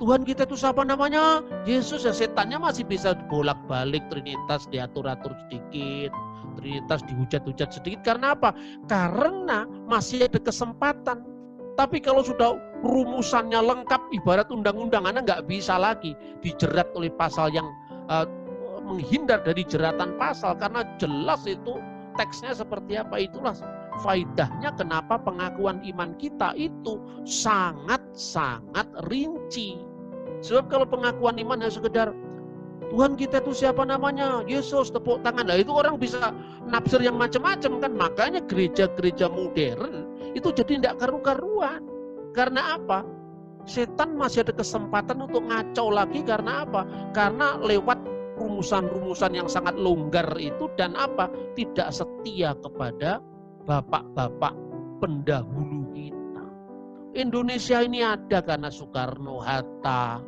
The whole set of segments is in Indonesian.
Tuhan kita itu siapa namanya? Yesus ya setannya masih bisa bolak-balik Trinitas diatur-atur sedikit. Trinitas dihujat-hujat sedikit. Karena apa? Karena masih ada kesempatan. Tapi kalau sudah rumusannya lengkap ibarat undang-undang, Anda nggak bisa lagi dijerat oleh pasal yang uh, menghindar dari jeratan pasal. Karena jelas itu teksnya seperti apa. Itulah faidahnya kenapa pengakuan iman kita itu sangat-sangat rinci Sebab kalau pengakuan iman hanya sekedar Tuhan kita itu siapa namanya? Yesus, tepuk tangan. Nah itu orang bisa nafsir yang macam-macam kan. Makanya gereja-gereja modern itu jadi tidak karu-karuan. Karena apa? Setan masih ada kesempatan untuk ngacau lagi karena apa? Karena lewat rumusan-rumusan yang sangat longgar itu dan apa? Tidak setia kepada bapak-bapak pendahulu kita. Indonesia ini ada karena Soekarno, Hatta,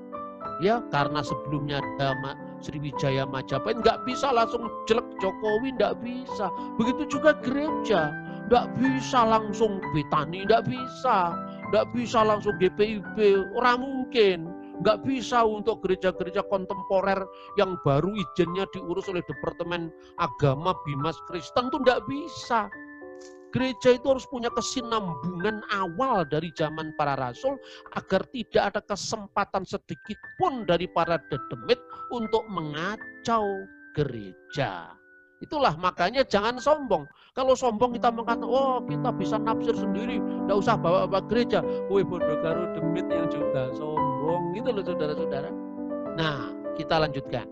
ya karena sebelumnya ada Sriwijaya Majapahit nggak bisa langsung jelek Jokowi nggak bisa. Begitu juga gereja nggak bisa langsung Betani nggak bisa. Nggak bisa langsung GPIB orang mungkin. Nggak bisa untuk gereja-gereja kontemporer yang baru izinnya diurus oleh Departemen Agama Bimas Kristen tuh nggak bisa Gereja itu harus punya kesinambungan awal dari zaman para rasul agar tidak ada kesempatan sedikit pun dari para dedemit untuk mengacau gereja. Itulah makanya jangan sombong. Kalau sombong kita mengatakan, oh kita bisa nafsir sendiri, tidak usah bawa-bawa gereja. Woi bodoh karo demit yang juga sombong. Gitu loh saudara-saudara. Nah, kita lanjutkan.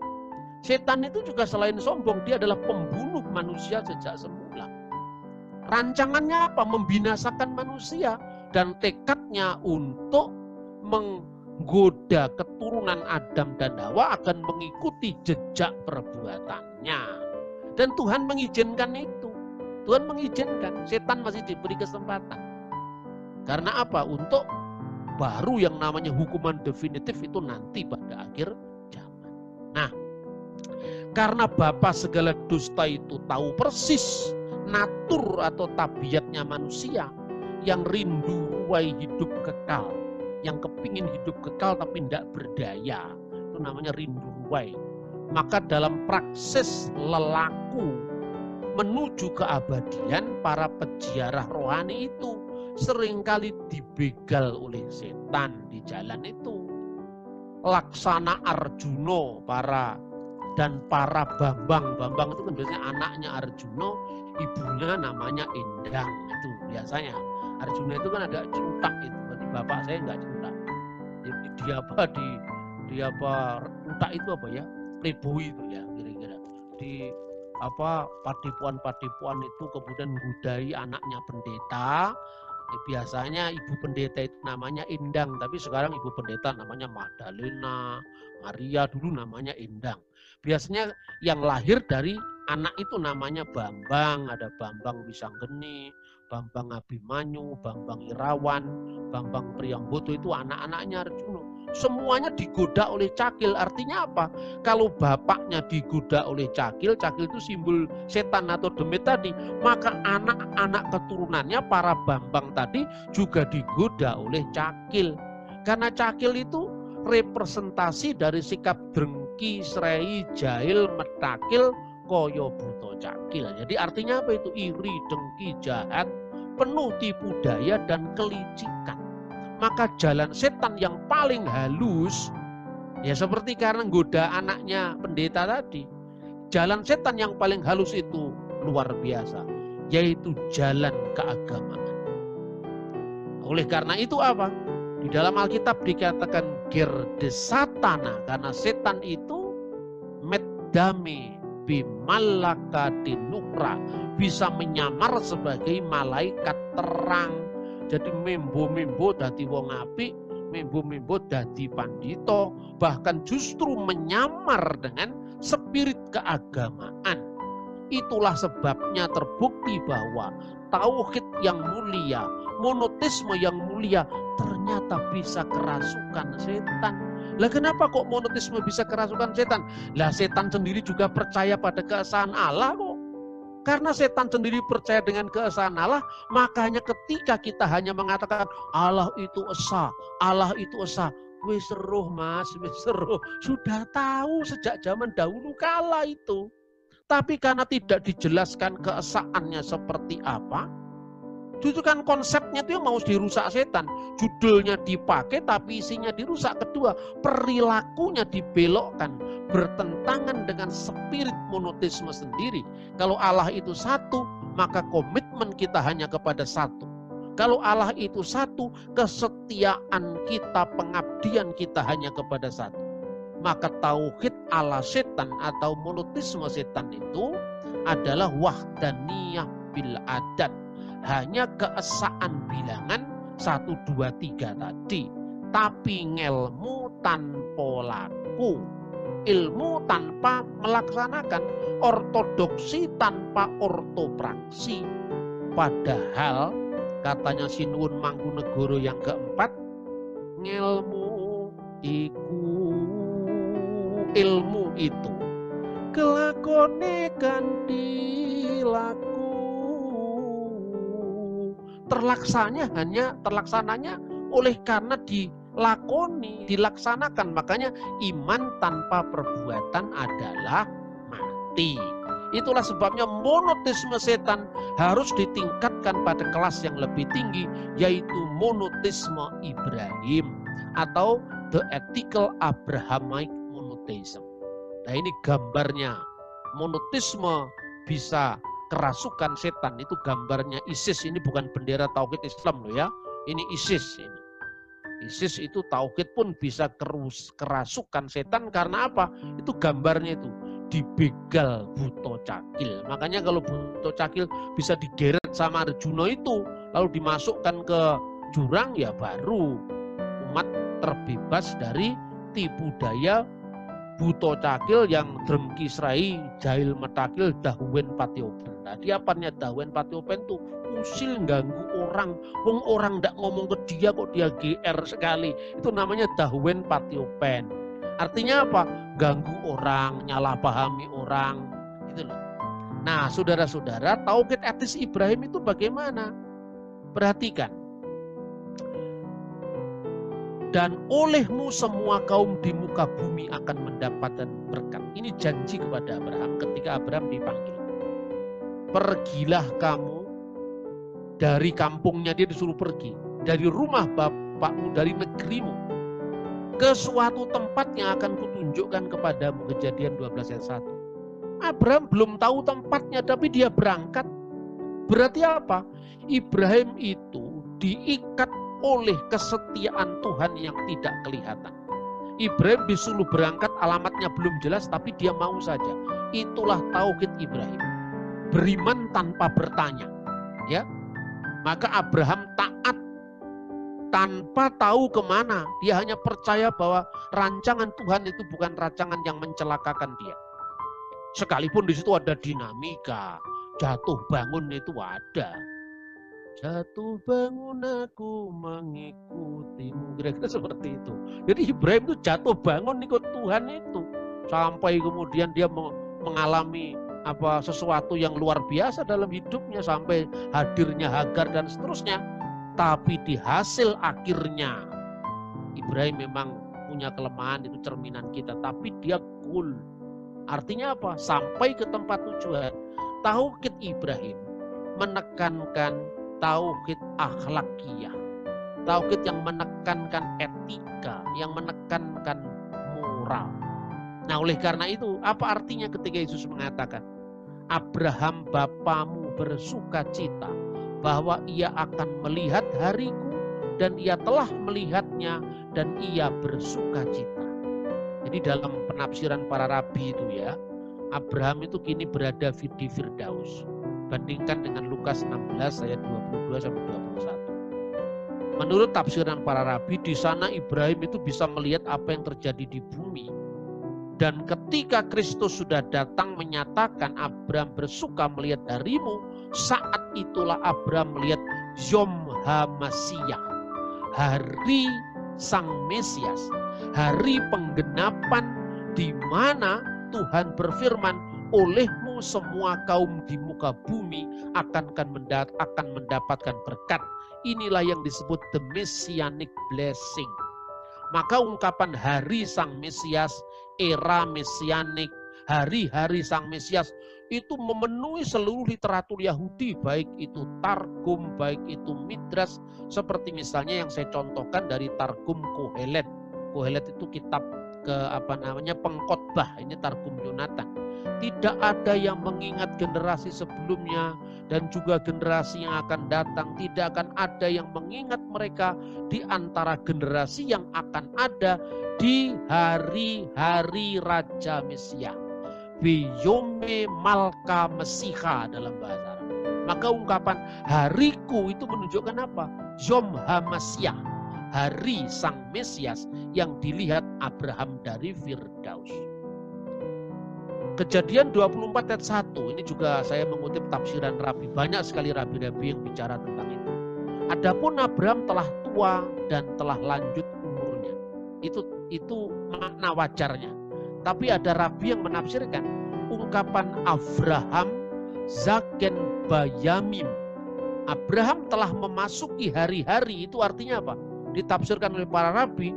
Setan itu juga selain sombong, dia adalah pembunuh manusia sejak semula. Rancangannya apa? Membinasakan manusia dan tekadnya untuk menggoda keturunan Adam dan Hawa akan mengikuti jejak perbuatannya. Dan Tuhan mengizinkan itu. Tuhan mengizinkan, setan masih diberi kesempatan. Karena apa? Untuk baru yang namanya hukuman definitif itu nanti pada akhir zaman. Nah, karena Bapak segala dusta itu tahu persis natur atau tabiatnya manusia yang rindu ruai hidup kekal, yang kepingin hidup kekal tapi tidak berdaya. Itu namanya rindu ruai. Maka dalam praksis lelaku menuju keabadian para peziarah rohani itu sering kali dibegal oleh setan di jalan itu. Laksana Arjuno para dan para Bambang. Bambang itu kan biasanya anaknya Arjuno ibunya namanya Endang itu biasanya. Arjuna itu kan ada cintak itu. Berarti bapak saya nggak cintak jadi dia apa di dia apa cintak itu apa ya? Playboy itu ya kira-kira. Di apa padipuan-padipuan itu kemudian gudai anaknya pendeta. Ya, biasanya ibu pendeta itu namanya Endang tapi sekarang ibu pendeta namanya Magdalena Maria dulu namanya Endang biasanya yang lahir dari anak itu namanya Bambang, ada Bambang Wisanggeni, Bambang Abimanyu, Bambang Irawan, Bambang Priambodo itu anak-anaknya Arjuno. Semuanya digoda oleh cakil. Artinya apa? Kalau bapaknya digoda oleh cakil, cakil itu simbol setan atau demit tadi, maka anak-anak keturunannya para Bambang tadi juga digoda oleh cakil. Karena cakil itu representasi dari sikap drengki, serai, jahil, metakil, koyo buto cakil. Jadi artinya apa itu? Iri, dengki, jahat, penuh tipu daya dan kelicikan. Maka jalan setan yang paling halus, ya seperti karena goda anaknya pendeta tadi. Jalan setan yang paling halus itu luar biasa, yaitu jalan keagamaan. Oleh karena itu apa? Di dalam Alkitab dikatakan gerde satana karena setan itu meddame bimalaka dinukra bisa menyamar sebagai malaikat terang. Jadi membo-membo dadi wong apik membo-membo dadi pandito bahkan justru menyamar dengan spirit keagamaan. Itulah sebabnya terbukti bahwa tauhid yang mulia monotisme yang mulia ternyata bisa kerasukan setan lah kenapa kok monotisme bisa kerasukan setan? Lah setan sendiri juga percaya pada keesaan Allah kok. Karena setan sendiri percaya dengan keesaan Allah, makanya ketika kita hanya mengatakan Allah itu esa, Allah itu esa, Wis seruh mas, wis seruh. Sudah tahu sejak zaman dahulu kala itu. Tapi karena tidak dijelaskan keesaannya seperti apa, itu kan konsepnya itu yang mau dirusak setan. Judulnya dipakai tapi isinya dirusak. Kedua, perilakunya dibelokkan. Bertentangan dengan spirit monotisme sendiri. Kalau Allah itu satu, maka komitmen kita hanya kepada satu. Kalau Allah itu satu, kesetiaan kita, pengabdian kita hanya kepada satu. Maka tauhid Allah setan atau monotisme setan itu adalah wahdaniyah bil adat hanya keesaan bilangan satu dua tiga tadi. Tapi ngelmu tanpa laku. Ilmu tanpa melaksanakan. Ortodoksi tanpa ortopraksi. Padahal katanya Sinuun Mangkunegoro yang keempat, ngelmu iku ilmu itu kelakone kan dilaku terlaksanya hanya terlaksananya oleh karena dilakoni, dilaksanakan. Makanya iman tanpa perbuatan adalah mati. Itulah sebabnya monotisme setan harus ditingkatkan pada kelas yang lebih tinggi yaitu monotisme Ibrahim atau the ethical Abrahamic monotheism. Nah ini gambarnya monotisme bisa kerasukan setan itu gambarnya ISIS. Ini bukan bendera tauhid Islam loh ya. Ini ISIS ini. ISIS itu tauhid pun bisa kerus, kerasukan setan karena apa? Itu gambarnya itu dibegal buto cakil. Makanya kalau buto cakil bisa digeret sama Arjuna itu lalu dimasukkan ke jurang ya baru umat terbebas dari tipu daya buto cakil yang drengki serai jahil metakil dahuwen patiopen. Nah dia apanya dahuwen patiopen tuh usil ganggu orang. Wong orang ndak ngomong ke dia kok dia GR sekali. Itu namanya dahuwen patiopen. Artinya apa? Ganggu orang, nyalah pahami orang. Gitu loh. Nah saudara-saudara, tauhid etis Ibrahim itu bagaimana? Perhatikan dan olehmu semua kaum di muka bumi akan mendapatkan berkat. Ini janji kepada Abraham ketika Abraham dipanggil. Pergilah kamu dari kampungnya dia disuruh pergi, dari rumah bapakmu, dari negerimu ke suatu tempat yang akan kutunjukkan kepadamu. Kejadian 12 ayat 1. Abraham belum tahu tempatnya tapi dia berangkat. Berarti apa? Ibrahim itu diikat oleh kesetiaan Tuhan yang tidak kelihatan. Ibrahim disuruh berangkat alamatnya belum jelas tapi dia mau saja. Itulah tauhid Ibrahim. Beriman tanpa bertanya. Ya. Maka Abraham taat tanpa tahu ke mana. Dia hanya percaya bahwa rancangan Tuhan itu bukan rancangan yang mencelakakan dia. Sekalipun di situ ada dinamika, jatuh bangun itu ada Jatuh bangun aku mengikutimu. Kira-kira seperti itu. Jadi Ibrahim itu jatuh bangun ikut Tuhan itu. Sampai kemudian dia mengalami apa sesuatu yang luar biasa dalam hidupnya sampai hadirnya Hagar dan seterusnya. Tapi di hasil akhirnya Ibrahim memang punya kelemahan itu cerminan kita, tapi dia cool. Artinya apa? Sampai ke tempat tujuan. Tauhid Ibrahim menekankan tauhid akhlakiyah. Tauhid yang menekankan etika, yang menekankan moral. Nah oleh karena itu, apa artinya ketika Yesus mengatakan, Abraham bapamu bersuka cita bahwa ia akan melihat hariku dan ia telah melihatnya dan ia bersuka cita. Jadi dalam penafsiran para rabi itu ya, Abraham itu kini berada di Firdaus. Bandingkan dengan Lukas 16 ayat 22 sampai 21. Menurut tafsiran para rabi, di sana Ibrahim itu bisa melihat apa yang terjadi di bumi. Dan ketika Kristus sudah datang menyatakan Abraham bersuka melihat darimu, saat itulah Abraham melihat Yom HaMasiyah, hari Sang Mesias, hari penggenapan di mana Tuhan berfirman, olehmu semua kaum di muka bumi akan akan mendapatkan berkat. Inilah yang disebut the messianic blessing. Maka ungkapan hari Sang Mesias, era mesianik, hari-hari Sang Mesias itu memenuhi seluruh literatur Yahudi, baik itu Targum, baik itu Midras, seperti misalnya yang saya contohkan dari Targum Kohelet. Kohelet itu kitab ke apa namanya pengkhotbah, ini Targum Yonatan. Tidak ada yang mengingat generasi sebelumnya dan juga generasi yang akan datang. Tidak akan ada yang mengingat mereka di antara generasi yang akan ada di hari-hari Raja Mesia. Biyome Malka Mesiha dalam bahasa Arab. Maka ungkapan hariku itu menunjukkan apa? Yom Hamasyah. Hari Sang Mesias yang dilihat Abraham dari Firdaus. Kejadian 24 ayat 1 ini juga saya mengutip tafsiran Rabi. Banyak sekali rabi-rabi yang bicara tentang itu. Adapun Abraham telah tua dan telah lanjut umurnya. Itu itu makna wajarnya. Tapi ada rabi yang menafsirkan ungkapan Abraham Zaken Bayamim. Abraham telah memasuki hari-hari itu artinya apa? Ditafsirkan oleh para rabi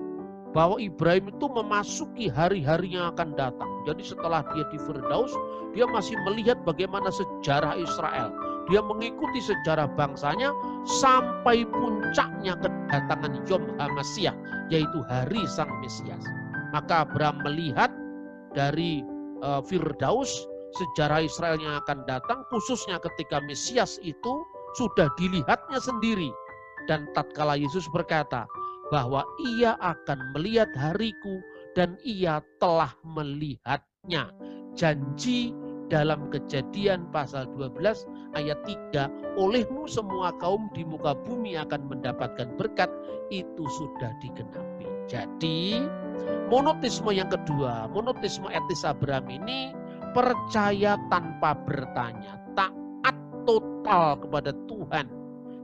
bahwa Ibrahim itu memasuki hari-hari yang akan datang. Jadi setelah dia di Firdaus, dia masih melihat bagaimana sejarah Israel. Dia mengikuti sejarah bangsanya sampai puncaknya kedatangan Yom HaMasyiah, yaitu hari Sang Mesias. Maka Abraham melihat dari uh, Firdaus sejarah Israel yang akan datang, khususnya ketika Mesias itu sudah dilihatnya sendiri. Dan tatkala Yesus berkata, bahwa ia akan melihat hariku dan ia telah melihatnya. Janji dalam kejadian pasal 12 ayat 3, olehmu semua kaum di muka bumi akan mendapatkan berkat, itu sudah digenapi. Jadi monotisme yang kedua, monotisme etis Abraham ini percaya tanpa bertanya, taat total kepada Tuhan,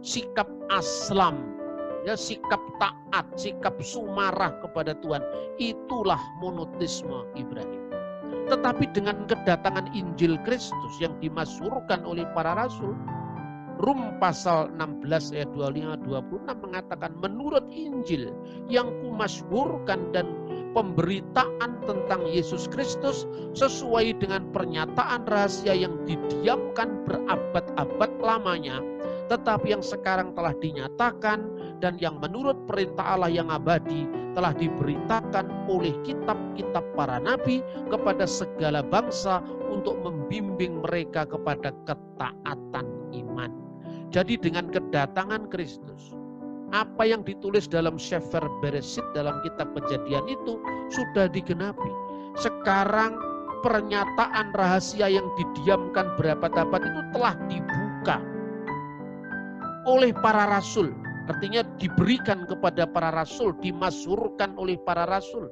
sikap aslam ya sikap taat, sikap sumarah kepada Tuhan. Itulah monotisme Ibrahim. Tetapi dengan kedatangan Injil Kristus yang dimasurkan oleh para rasul, Rum pasal 16 ayat 25 26 mengatakan menurut Injil yang kumasyhurkan dan pemberitaan tentang Yesus Kristus sesuai dengan pernyataan rahasia yang didiamkan berabad-abad lamanya tetapi yang sekarang telah dinyatakan dan yang menurut perintah Allah yang abadi telah diberitakan oleh kitab-kitab para nabi kepada segala bangsa untuk membimbing mereka kepada ketaatan iman. Jadi dengan kedatangan Kristus, apa yang ditulis dalam Sefer Beresit dalam kitab kejadian itu sudah digenapi. Sekarang pernyataan rahasia yang didiamkan berapa-dapat itu telah dibuka oleh para rasul. Artinya diberikan kepada para rasul, dimasurkan oleh para rasul.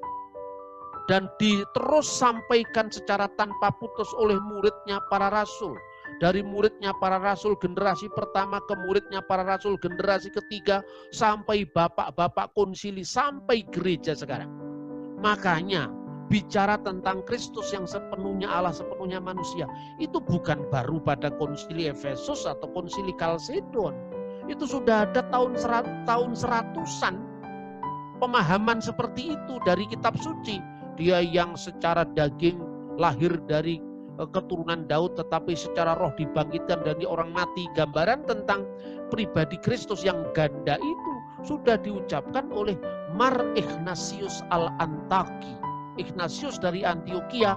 Dan diterus sampaikan secara tanpa putus oleh muridnya para rasul. Dari muridnya para rasul generasi pertama ke muridnya para rasul generasi ketiga sampai bapak-bapak konsili sampai gereja sekarang. Makanya bicara tentang Kristus yang sepenuhnya Allah, sepenuhnya manusia, itu bukan baru pada konsili Efesus atau konsili Kalsedon itu sudah ada tahun serat, tahun seratusan pemahaman seperti itu dari kitab suci. Dia yang secara daging lahir dari e, keturunan Daud tetapi secara roh dibangkitkan dari orang mati. Gambaran tentang pribadi Kristus yang ganda itu sudah diucapkan oleh Mar Ignatius al-Antaki. Ignatius dari Antioquia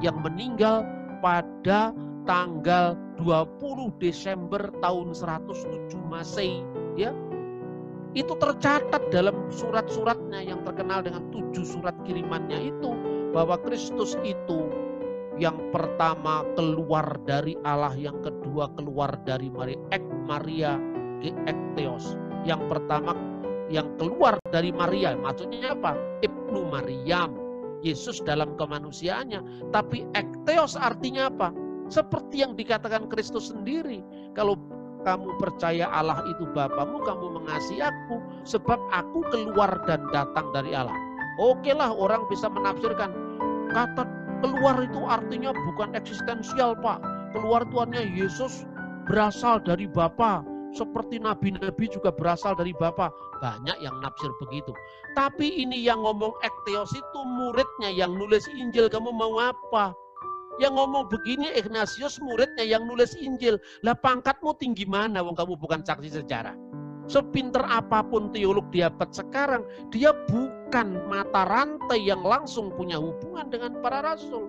yang meninggal pada tanggal 20 Desember tahun 107 Masehi ya itu tercatat dalam surat-suratnya yang terkenal dengan tujuh surat kirimannya itu bahwa Kristus itu yang pertama keluar dari Allah, yang kedua keluar dari Maria, ek Maria ke ekteos. Yang pertama yang keluar dari Maria, maksudnya apa? Ibnu Maryam, Yesus dalam kemanusiaannya. Tapi ekteos artinya apa? Seperti yang dikatakan Kristus sendiri. Kalau kamu percaya Allah itu Bapamu, kamu mengasihi aku. Sebab aku keluar dan datang dari Allah. Oke lah orang bisa menafsirkan. Kata keluar itu artinya bukan eksistensial Pak. Keluar tuannya Yesus berasal dari Bapa. seperti nabi-nabi juga berasal dari Bapa. Banyak yang nafsir begitu. Tapi ini yang ngomong ekteos itu muridnya yang nulis Injil. Kamu mau apa? Yang ngomong begini Ignatius muridnya yang nulis Injil. Lah pangkatmu tinggi mana wong kamu bukan saksi sejarah. Sepinter apa pun teolog dapat sekarang, dia bukan mata rantai yang langsung punya hubungan dengan para rasul.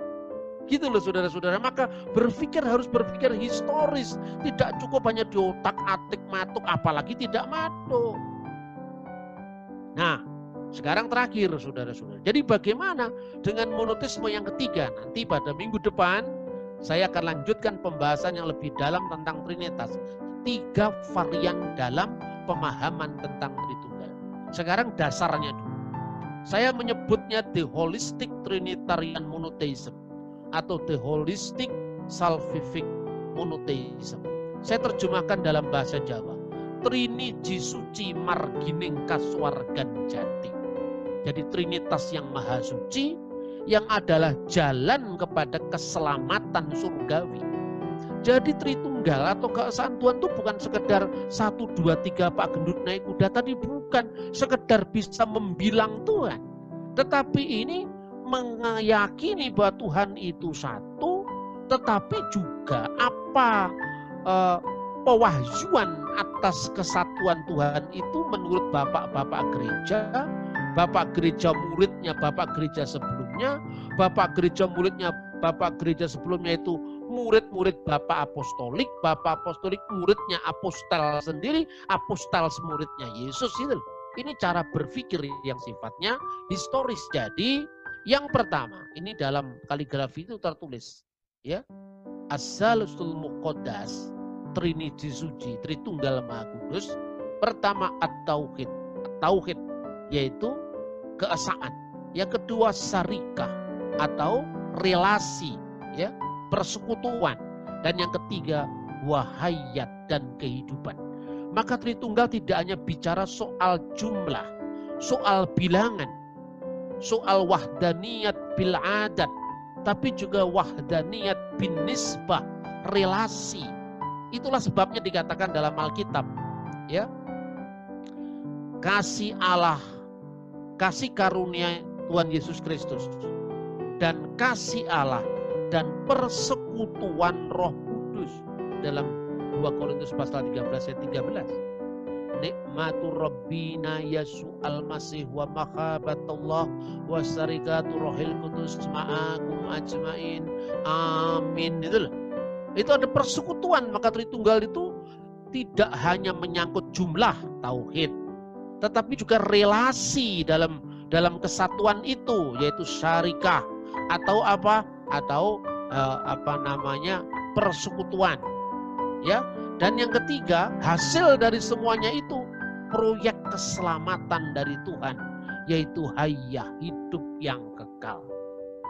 Gitu loh saudara-saudara. Maka berpikir harus berpikir historis. Tidak cukup hanya di otak atik matuk. Apalagi tidak matuk. Nah sekarang terakhir saudara-saudara. Jadi bagaimana dengan monotisme yang ketiga? Nanti pada minggu depan saya akan lanjutkan pembahasan yang lebih dalam tentang Trinitas. Tiga varian dalam pemahaman tentang Tritunggal. Sekarang dasarnya dulu. Saya menyebutnya the holistic Trinitarian monotheism atau the holistic salvific monotheism. Saya terjemahkan dalam bahasa Jawa. Trini Jisuci margining kaswargan. Jadi Trinitas yang maha suci yang adalah jalan kepada keselamatan surgawi. Jadi Tritunggal atau keesaan Tuhan itu bukan sekedar satu dua tiga Pak Gendut naik kuda tadi bukan sekedar bisa membilang Tuhan. Tetapi ini meyakini bahwa Tuhan itu satu, tetapi juga apa uh, pewahyuan atas kesatuan Tuhan itu menurut bapak-bapak gereja, bapak gereja muridnya, bapak gereja sebelumnya, bapak gereja muridnya, bapak gereja sebelumnya itu murid-murid bapak apostolik, bapak apostolik muridnya apostel sendiri, apostel muridnya Yesus itu. Ini cara berpikir yang sifatnya historis. Jadi yang pertama, ini dalam kaligrafi itu tertulis, ya. Asal-usul muqaddas, Trinity suci, Tritunggal Maha Kudus. Pertama at-tauhid. Tauhid yaitu keesaan. Yang kedua sarikah atau relasi, ya, persekutuan. Dan yang ketiga wahayat dan kehidupan. Maka Tritunggal tidak hanya bicara soal jumlah, soal bilangan, soal wahdaniyat bil adat, tapi juga wahdaniyat bin nisbah, relasi. Itulah sebabnya dikatakan dalam Alkitab, ya. Kasih Allah, kasih karunia Tuhan Yesus Kristus dan kasih Allah dan persekutuan Roh Kudus dalam 2 Korintus pasal 13 ayat 13 nikmatu rabbina yasu al-masih wa makhabatullah wa sarikatu rohil kudus ma'akum ajmain. Amin. Itu itu ada persekutuan. Maka Tritunggal itu tidak hanya menyangkut jumlah tauhid tetapi juga relasi dalam dalam kesatuan itu yaitu syarikah atau apa? Atau uh, apa namanya? Persekutuan. Ya dan yang ketiga, hasil dari semuanya itu proyek keselamatan dari Tuhan, yaitu hayah hidup yang kekal.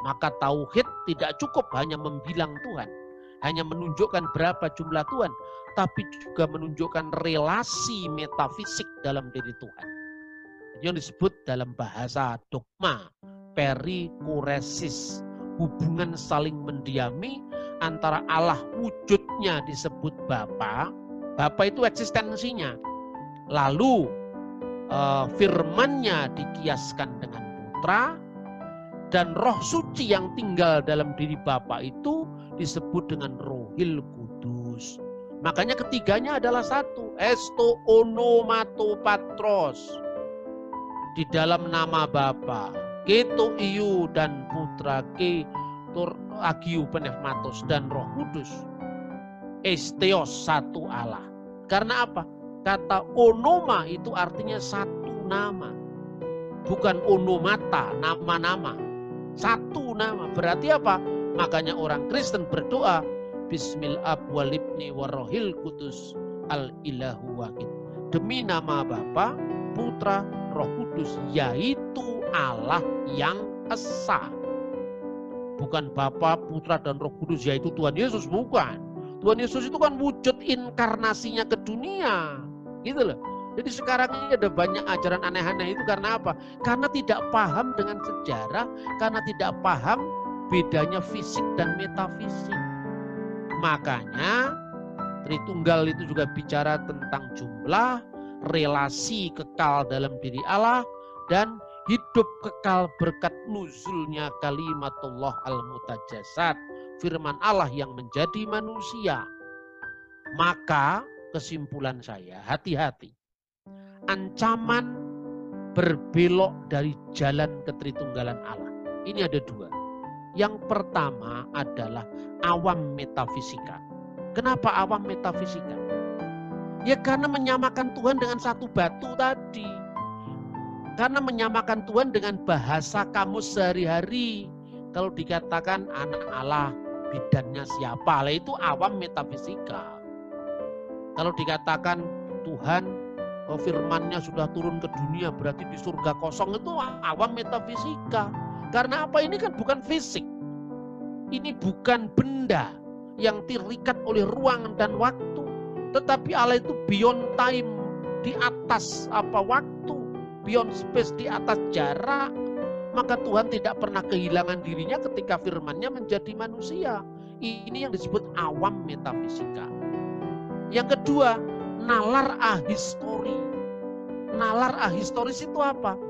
Maka tauhid tidak cukup hanya membilang Tuhan, hanya menunjukkan berapa jumlah Tuhan, tapi juga menunjukkan relasi metafisik dalam diri Tuhan. Yang disebut dalam bahasa dogma perikuresis, hubungan saling mendiami antara Allah wujudnya disebut Bapa, Bapa itu eksistensinya. Lalu uh, firmannya dikiaskan dengan putra dan roh suci yang tinggal dalam diri Bapa itu disebut dengan rohil kudus. Makanya ketiganya adalah satu. Esto onomato patros. Di dalam nama Bapa. Keto iu dan putra ke tur agiu pneumatos dan roh kudus. Esteos satu Allah. Karena apa? Kata onoma itu artinya satu nama. Bukan onomata, nama-nama. Satu nama. Berarti apa? Makanya orang Kristen berdoa. Bismillah walibni warohil kudus al ilahu wahid. Demi nama Bapa, Putra, Roh Kudus, yaitu Allah yang esa bukan Bapa, Putra, dan Roh Kudus, yaitu Tuhan Yesus, bukan. Tuhan Yesus itu kan wujud inkarnasinya ke dunia. Gitu loh. Jadi sekarang ini ada banyak ajaran aneh-aneh itu karena apa? Karena tidak paham dengan sejarah, karena tidak paham bedanya fisik dan metafisik. Makanya Tritunggal itu juga bicara tentang jumlah, relasi kekal dalam diri Allah, dan hidup kekal berkat nuzulnya kalimatullah al-mutajasad. Firman Allah yang menjadi manusia. Maka kesimpulan saya, hati-hati. Ancaman berbelok dari jalan ketritunggalan Allah. Ini ada dua. Yang pertama adalah awam metafisika. Kenapa awam metafisika? Ya karena menyamakan Tuhan dengan satu batu tadi. Karena menyamakan Tuhan dengan bahasa kamu sehari-hari. Kalau dikatakan anak Allah, bidannya siapa? Lah itu awam metafisika. Kalau dikatakan Tuhan oh, firmannya sudah turun ke dunia berarti di surga kosong itu awam metafisika. Karena apa ini kan bukan fisik. Ini bukan benda yang terikat oleh ruang dan waktu. Tetapi Allah itu beyond time, di atas apa waktu, beyond space, di atas jarak. Maka Tuhan tidak pernah kehilangan dirinya ketika firmannya menjadi manusia. Ini yang disebut awam metafisika. Yang kedua, nalar ahistori. Nalar ahistoris itu apa?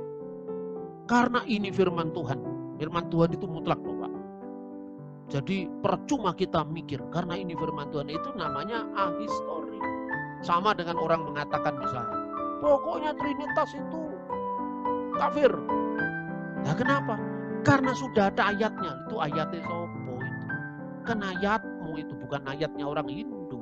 Karena ini firman Tuhan. Firman Tuhan itu mutlak loh Pak. Jadi percuma kita mikir karena ini firman Tuhan itu namanya ahistori. Sama dengan orang mengatakan misalnya, pokoknya Trinitas itu kafir. Nah kenapa? Karena sudah ada ayatnya. Itu ayatnya sopo itu. Kan ayatmu itu bukan ayatnya orang Hindu.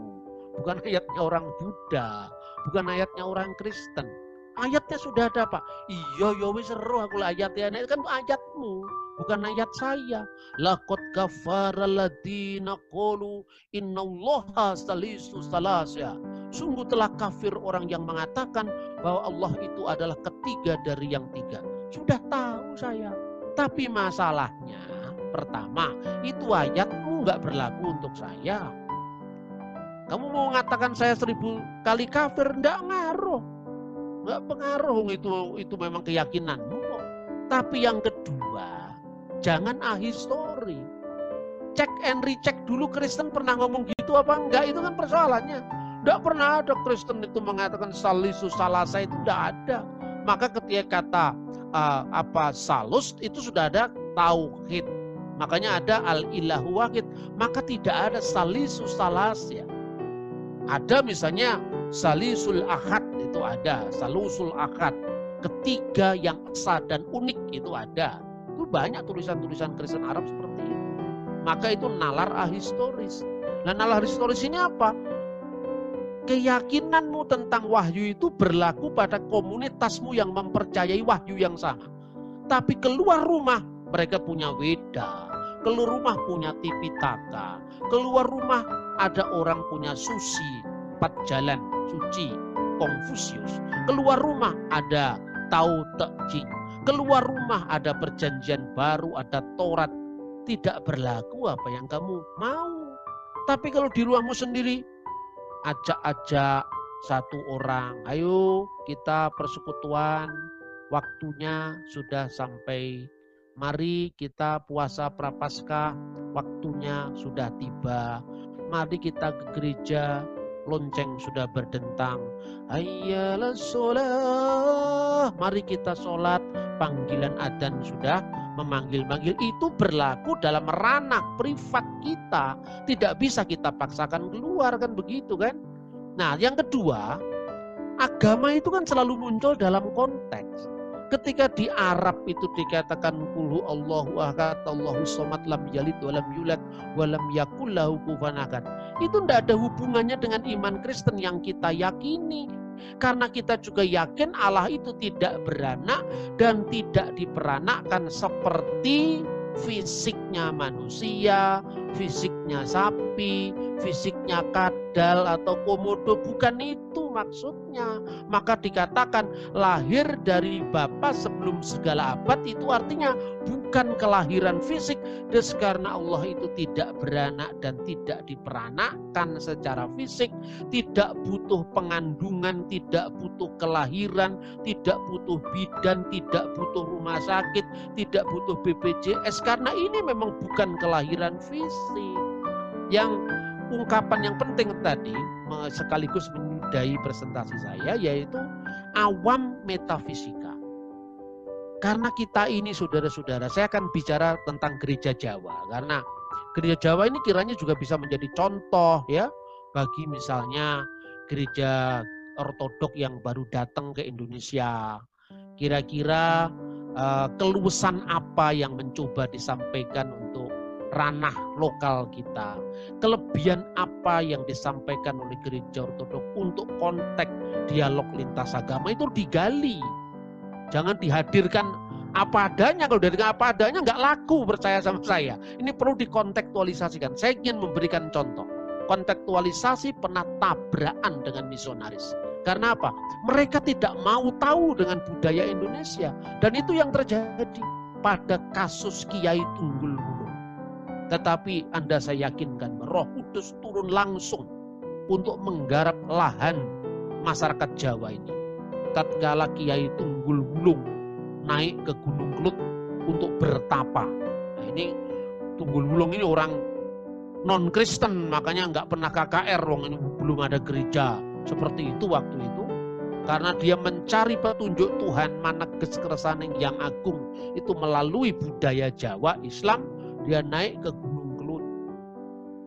Bukan ayatnya orang Buddha. Bukan ayatnya orang Kristen. Ayatnya sudah ada Pak. Iya, ya wis seru aku ayatnya. Itu kan ayatmu bukan ayat saya. Laqad kafara ladina qalu innallaha salisu salasya. Sungguh telah kafir orang yang mengatakan bahwa Allah itu adalah ketiga dari yang tiga. Sudah tahu saya. Tapi masalahnya pertama itu ayatmu nggak berlaku untuk saya. Kamu mau mengatakan saya seribu kali kafir, enggak ngaruh. Enggak pengaruh itu itu memang keyakinanmu Tapi yang kedua, Jangan ahistori. Cek and recheck dulu Kristen pernah ngomong gitu apa enggak itu kan persoalannya. Enggak pernah ada Kristen itu mengatakan salisu salasa itu enggak ada. Maka ketika kata uh, apa salus itu sudah ada tauhid. Makanya ada al ilahu wahid. Maka tidak ada salisu salasya. Ada misalnya salisul ahad itu ada, salusul ahad. Ketiga yang esa dan unik itu ada. Itu banyak tulisan-tulisan Kristen Arab seperti itu. Maka itu nalar ahistoris. Nah nalar historis ini apa? Keyakinanmu tentang wahyu itu berlaku pada komunitasmu yang mempercayai wahyu yang sama. Tapi keluar rumah mereka punya weda. Keluar rumah punya tipitaka. Keluar rumah ada orang punya susi, empat jalan, suci, Konfusius. Keluar rumah ada Tao Te Ching keluar rumah ada perjanjian baru, ada Taurat, tidak berlaku apa yang kamu mau. Tapi kalau di rumahmu sendiri, ajak-ajak satu orang, ayo kita persekutuan, waktunya sudah sampai. Mari kita puasa prapaskah, waktunya sudah tiba. Mari kita ke gereja, lonceng sudah berdentang. Ayyalah sholat. Mari kita sholat. Panggilan adan sudah memanggil-manggil. Itu berlaku dalam ranah privat kita. Tidak bisa kita paksakan keluar kan begitu kan. Nah yang kedua, agama itu kan selalu muncul dalam konteks. Ketika di Arab itu dikatakan kulhu Allahu ahad Allahu somad lam yalid walam yulad walam yakul lahu Itu tidak ada hubungannya dengan iman Kristen yang kita yakini. Karena kita juga yakin Allah itu tidak beranak dan tidak diperanakkan seperti fisiknya manusia, fisiknya sapi, fisiknya kadal atau komodo. Bukan itu maksudnya. Maka dikatakan lahir dari Bapa sebelum segala abad itu artinya bukan kelahiran fisik. Dan karena Allah itu tidak beranak dan tidak diperanakkan secara fisik. Tidak butuh pengandungan, tidak butuh kelahiran, tidak butuh bidan, tidak butuh rumah sakit, tidak butuh BPJS. Karena ini memang bukan kelahiran fisik. Yang ungkapan yang penting tadi sekaligus menyudahi presentasi saya yaitu awam metafisika. Karena kita ini saudara-saudara, saya akan bicara tentang gereja Jawa karena gereja Jawa ini kiranya juga bisa menjadi contoh ya bagi misalnya gereja ortodok yang baru datang ke Indonesia. Kira-kira uh, keluasan apa yang mencoba disampaikan untuk ranah lokal kita. Kelebihan apa yang disampaikan oleh gereja ortodok untuk konteks dialog lintas agama itu digali. Jangan dihadirkan apa adanya. Kalau dari apa adanya nggak laku percaya sama saya. Ini perlu dikontekstualisasikan. Saya ingin memberikan contoh. Kontekstualisasi pernah tabrakan dengan misionaris. Karena apa? Mereka tidak mau tahu dengan budaya Indonesia. Dan itu yang terjadi pada kasus Kiai Tunggul. Tetapi Anda saya yakinkan roh kudus turun langsung untuk menggarap lahan masyarakat Jawa ini. Tatkala Kiai Tunggul Wulung naik ke Gunung Kelut untuk bertapa. Nah ini Tunggul Wulung ini orang non Kristen makanya nggak pernah KKR wong ini belum ada gereja seperti itu waktu itu karena dia mencari petunjuk Tuhan mana keskeresan yang agung itu melalui budaya Jawa Islam dia naik ke Gunung Kelut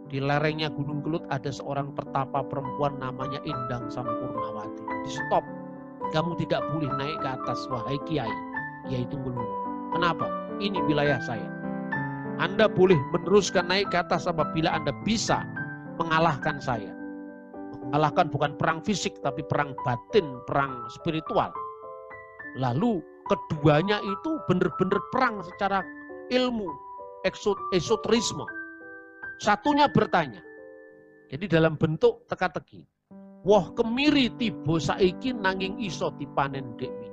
di lerengnya Gunung Kelut ada seorang pertapa perempuan namanya Indang Sampurnawati di stop kamu tidak boleh naik ke atas wahai kiai yaitu gunung. Kenapa? Ini wilayah saya. Anda boleh meneruskan naik ke atas apabila Anda bisa mengalahkan saya. Mengalahkan bukan perang fisik tapi perang batin, perang spiritual. Lalu keduanya itu benar-benar perang secara ilmu, esoterisme. Satunya bertanya. Jadi dalam bentuk teka-teki. Wah kemiri tibo saiki nanging iso dipanen dek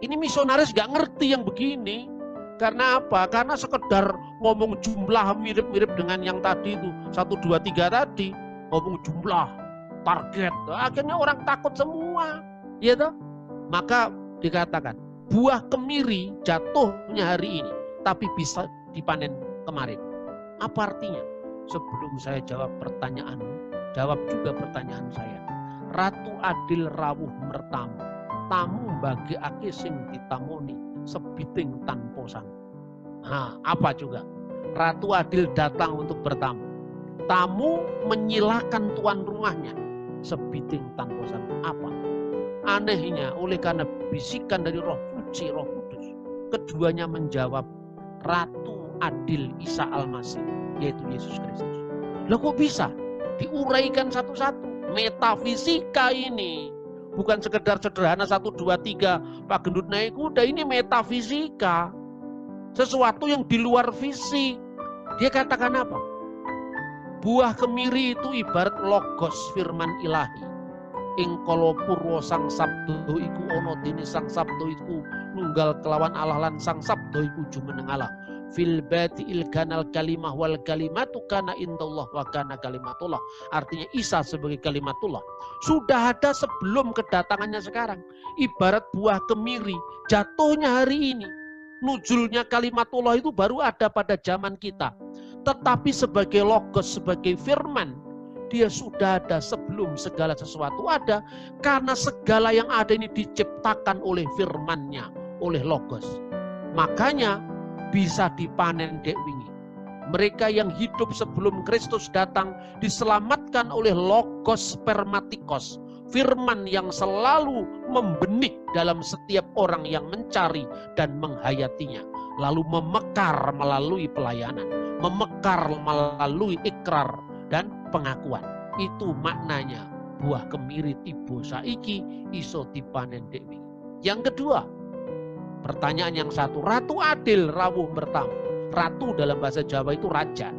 ini misionaris gak ngerti yang begini. Karena apa? Karena sekedar ngomong jumlah mirip-mirip dengan yang tadi itu. Satu, dua, tiga tadi. Ngomong jumlah, target. Akhirnya orang takut semua. Ya toh? Maka dikatakan, buah kemiri jatuhnya hari ini. Tapi bisa dipanen kemarin. Apa artinya? Sebelum saya jawab pertanyaanmu, jawab juga pertanyaan saya. Ratu Adil rawuh mertamu tamu bagi aki sing ditamoni sebiting tanpa sang. Nah, apa juga? Ratu Adil datang untuk bertamu. Tamu menyilakan tuan rumahnya sebiting tanpa sang. Apa? Anehnya oleh karena bisikan dari roh suci, roh kudus. Keduanya menjawab Ratu Adil Isa Al-Masih, yaitu Yesus Kristus. Lah kok bisa? Diuraikan satu-satu. Metafisika ini bukan sekedar sederhana satu dua tiga Pak Gendut naik kuda ini metafisika sesuatu yang di luar fisik dia katakan apa buah kemiri itu ibarat logos firman ilahi ing kala purwa sang sabdo iku ana dene sang sabdo iku nunggal kelawan Allah lan sang sabdo iku jumeneng Allah fil il kanal kalimah wal kalimatu kana indallah wa kana kalimatullah. Artinya Isa sebagai kalimatullah sudah ada sebelum kedatangannya sekarang. Ibarat buah kemiri jatuhnya hari ini. Nujulnya kalimatullah itu baru ada pada zaman kita. Tetapi sebagai logos, sebagai firman, dia sudah ada sebelum segala sesuatu ada. Karena segala yang ada ini diciptakan oleh firmannya, oleh logos. Makanya bisa dipanen dek wingi. Mereka yang hidup sebelum Kristus datang diselamatkan oleh logos spermatikos, firman yang selalu membenih dalam setiap orang yang mencari dan menghayatinya, lalu memekar melalui pelayanan, memekar melalui ikrar dan pengakuan. Itu maknanya buah kemiri tibo saiki iso dipanen dewi. Yang kedua, Pertanyaan yang satu, Ratu Adil rawuh bertamu. Ratu dalam bahasa Jawa itu raja.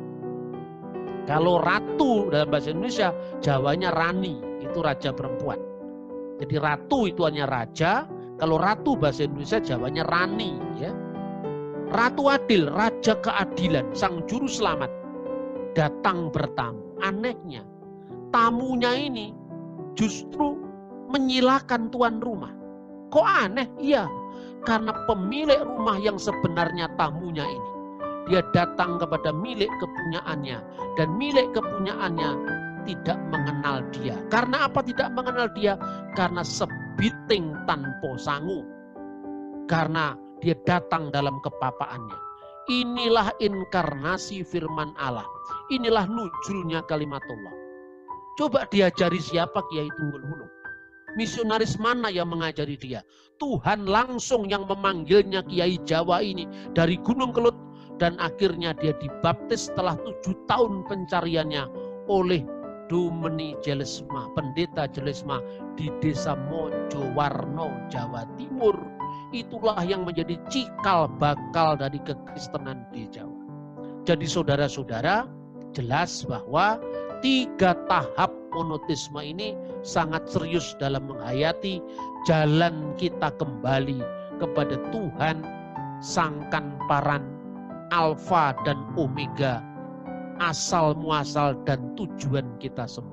Kalau ratu dalam bahasa Indonesia, Jawanya rani, itu raja perempuan. Jadi ratu itu hanya raja, kalau ratu bahasa Indonesia Jawanya rani, ya. Ratu Adil, raja keadilan, sang juru selamat datang bertamu. Anehnya, tamunya ini justru menyilakan tuan rumah. Kok aneh? Iya, karena pemilik rumah yang sebenarnya tamunya ini. dia datang kepada milik kepunyaannya dan milik kepunyaannya tidak mengenal dia. Karena apa tidak mengenal dia? Karena sebiting tanpa sangu. Karena dia datang dalam kepapaannya. Inilah inkarnasi firman Allah. Inilah nujulnya kalimat Allah. Coba diajari siapa Kiai Tunggul Hulu. Misionaris mana yang mengajari dia? Tuhan langsung yang memanggilnya Kiai Jawa ini dari Gunung Kelut dan akhirnya dia dibaptis setelah tujuh tahun pencariannya oleh Dumeni Jelesma, pendeta Jelesma di desa Mojowarno, Jawa Timur. Itulah yang menjadi cikal bakal dari kekristenan di Jawa. Jadi saudara-saudara, jelas bahwa tiga tahap monotisme ini sangat serius dalam menghayati jalan kita kembali kepada Tuhan sangkan paran alfa dan omega asal muasal dan tujuan kita semua.